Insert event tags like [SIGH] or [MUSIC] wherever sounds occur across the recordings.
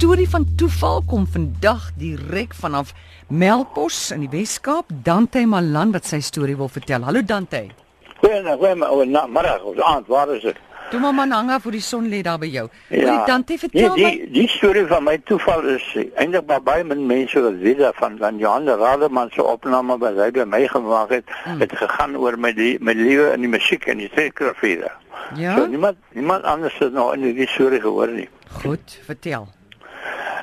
storie van toeval kom vandag direk vanaf Melkbos in die Wes-Kaap. Dante Malan wat sy storie wil vertel. Hallo Dante. Goeienaand, goeiemôre, middag of aand, waar is dit? Toe maar man hang af voor die son lê daar by jou. Ja. Hoorie Dante, vertel nee, my. die, die storie van my toeval is eintlik maar baie min mense wat weet daarvan van Johan de Rademan se opname wat hy by my gemaak het, Hmm. het gegaan oor my die, my lewe in die musiek en die telegrafie. Ja. So niemand niemand anders het nog in die storie gehoor nie. Goed, vertel.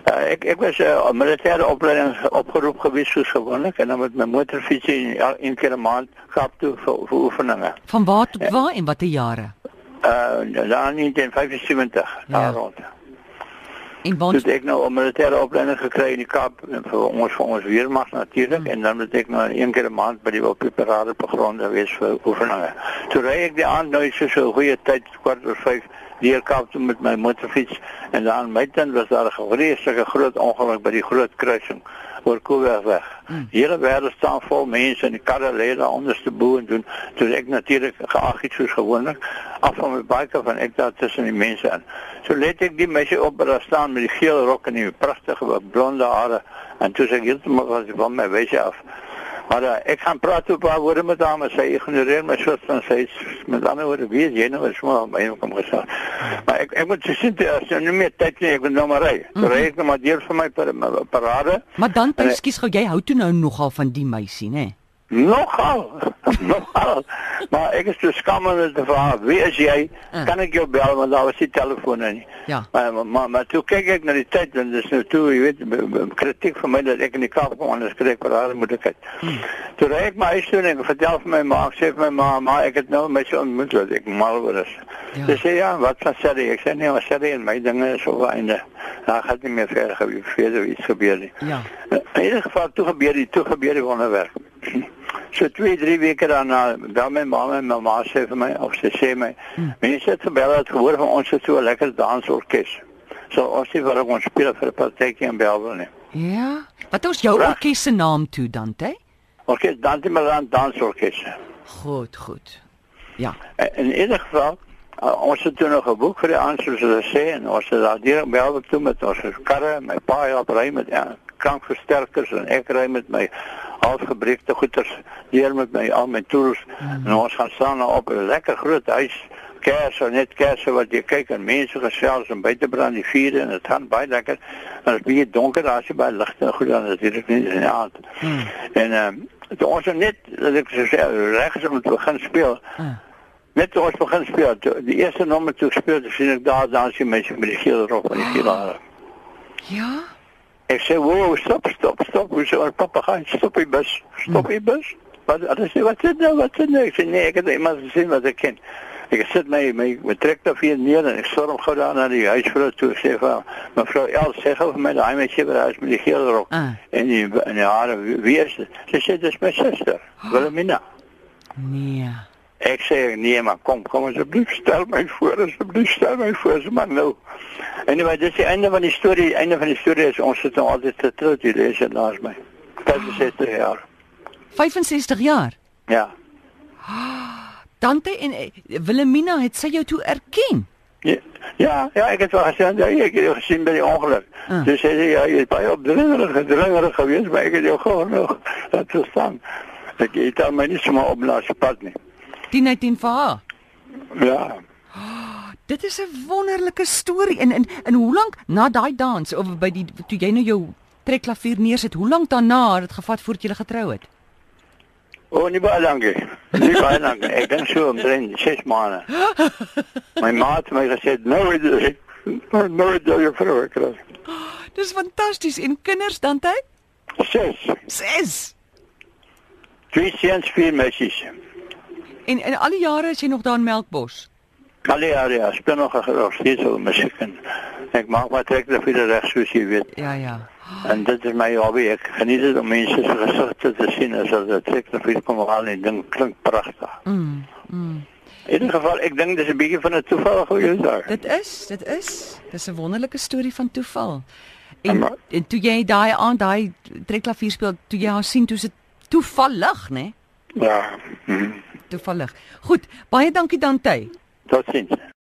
Uh, ek ek was 'n uh, militêre opleiding opgeroep gewees soos gewoonlik en dan met my motorfiets in een keer 'n maand Kaap toe vir, vir oefeninge. Van waar tot waar en watter jare? Uh dan in 1975 Ja. daar rond. En waar het ek nou 'n militêre opleiding gekry in die Kaap en vir ons vir ons weermag natuurlik en dan moet ek nou een keer 'n maand by die op die parade op grond wees vir oefeninge. Toe ry ek die aand nou so so 'n goeie tyd kwart oor 5 deur Kaap toe met my motorfiets en dan my tent was daar 'n vreeslike groot ongeluk by die groot kruising oor Koewegweg. Die hele wêreld staan vol mense en die karre lê daar onderste bo en doen. Toe ek natuurlik geag het soos gewoonlik af van my bike van ek daar tussen die mense in. So let ek die meisie op daar staan met die geel rok en die pragtige blonde hare en toe sê ek heeltemal was van my wyse af. Maar uh, ek gaan praat op haar woorde met haar, maar sy ignoreer my soort van sy is, met ander woorde is jy nou is maar my kom gesê. Maar ek ek moet sê as jy nie meer tyd nie, ek moet nou maar ry. So ry ek nou maar deur vir my par my parade. Maar En ek- ekskuus gou, jy hou toe nou nogal van die meisie, né? Nogal. [LAUGHS] Nogal. Maar ek is te skaam om te vra, wie is jy? Ah. Kan ek jou bel want daar was nie telefone nie. Ja. Maar maar, maar, toe kyk ek na die tyd en dis nou toe, jy weet, kritiek van my dat ek in die Kaap kom anders kry ek parade moet ek uit. Toe ry ek my huis toe en ek vertel vir my ma, ek sê vir my ma, ma ek het nou met sy ontmoet wat ek mal oor is. Ja. Sy sê ja, wat van Sarri? Ek sê nee, maar Sarri en my dinge is op einde. Daar gaan nie meer verder gebeur, verder iets gebeur nie. Ja. In ieder geval toe gebeur die toe gebeur die wonderwerk. So 2, 3 weke daarna bel my ma en my ma sê vir my of sy sê my, mense het gebel het gehoor van ons het so 'n lekker dansorkes. So ons sê vir ons speel vir 'n partytjie in Belwel nie. Ja. Wat is jou orkes se naam toe, Dante? Orkes Dante Milan dansorkes. Goed, goed. Ja. In ieder geval uh, ons het toe nog 'n boek vir die aand soos sê en ons het daar deur Belwel toe met ons karre, my pa help ry met ja, krankversterkers en ek ry met my halfgebreekte goeders. Deur met my al my tools en ons gaan staan nou op 'n lekker groot huis. Kersse net kersse wat jy kyk en mense gesels en buite brand die vuur en dit gaan baie lekker. En dit baie donker daar is nie baie ligte en goed. Dan natuurlik nie in die aand en ehm toe ons het net dat ek so sê regs om te begin speel Ah. Net toe ons begin speel, toe, die eerste nommer toe ek speel, sien ek daar dans die mense met die geel rok en die geel hare. Ja. Ek sê, "Wow, stop, stop, stop." Hoe sê ons papegaai, "Stop die bus, stop die bus." Wat hulle sê, "Wat sê nou? Wat sê nou?" Ek sê, "Nee, ek het iemand gesien wat ek ken." Ek sit my my my trek daar vir neer en ek storm gou daar na die huisvrou toe sê vir mevrou El sê gou vir my daai meisie by huis met die geel rok Ah. en die en die hare wie- wie is dit? Sy sê dis my suster, Wilhelmina. Nee. Ek sê nee maar kom kom asseblief stel my voor asseblief stel my voor so maar nou. Anyway, dis die einde van die storie, einde van die storie is ons sit nou altyd getroud hier lees dit laas my. 65 jaar. 65 jaar. Ja. Dante en eh, Wilhelmina het sy jou toe erken. Ja, ja, ja ek het wel gesien, ja, ek het jou gesien by die ongeluk. Ah. Dus sê sy ja, jy is baie opdringerig, gedringerig geweest, maar ek het jou gewoon nog dat verstaan. Ek het my nie sommer op se pad nie. 10 uit 10 vir haar. Ja. Dit is 'n wonderlike storie. En en en hoe lank na daai dans of by die toe jy nou jou trekklavier neersit, hoe lank daarna het dit gevat voordat jy getrou het? O, oh, nie baie lank nie. Nie baie lank nie. Ek dink so omtrent 6 maande. [LAUGHS] My ma het my gesê, "Nou het jy nou het jy jou vrou gekry." Dis fantasties. En kinders Dante? 6. 6. Twee seuns, vier meisies. En en al die jare is jy nog daar in Melkbos. Alle jare ja, speel nog nog steeds op musiek en ek maak maar trek dat vir reg soos jy weet. Ja, ja. En dit is my hobby. Ek geniet dit om mense se gesigte te sien as hulle trek dat vir kom al en ding klink pragtig. Mm. Mm. In ieder geval, ek dink dis 'n bietjie van 'n toeval gewees daar. Dit is, dit is. Dis 'n wonderlike storie van toeval. En En maar- en toe jy daai aand daai trekklavier speel, toe jy haar sien, toe se toevallig, né? Ja. Mhm. Toevallig. Goed, baie dankie Dante. Tot ziens.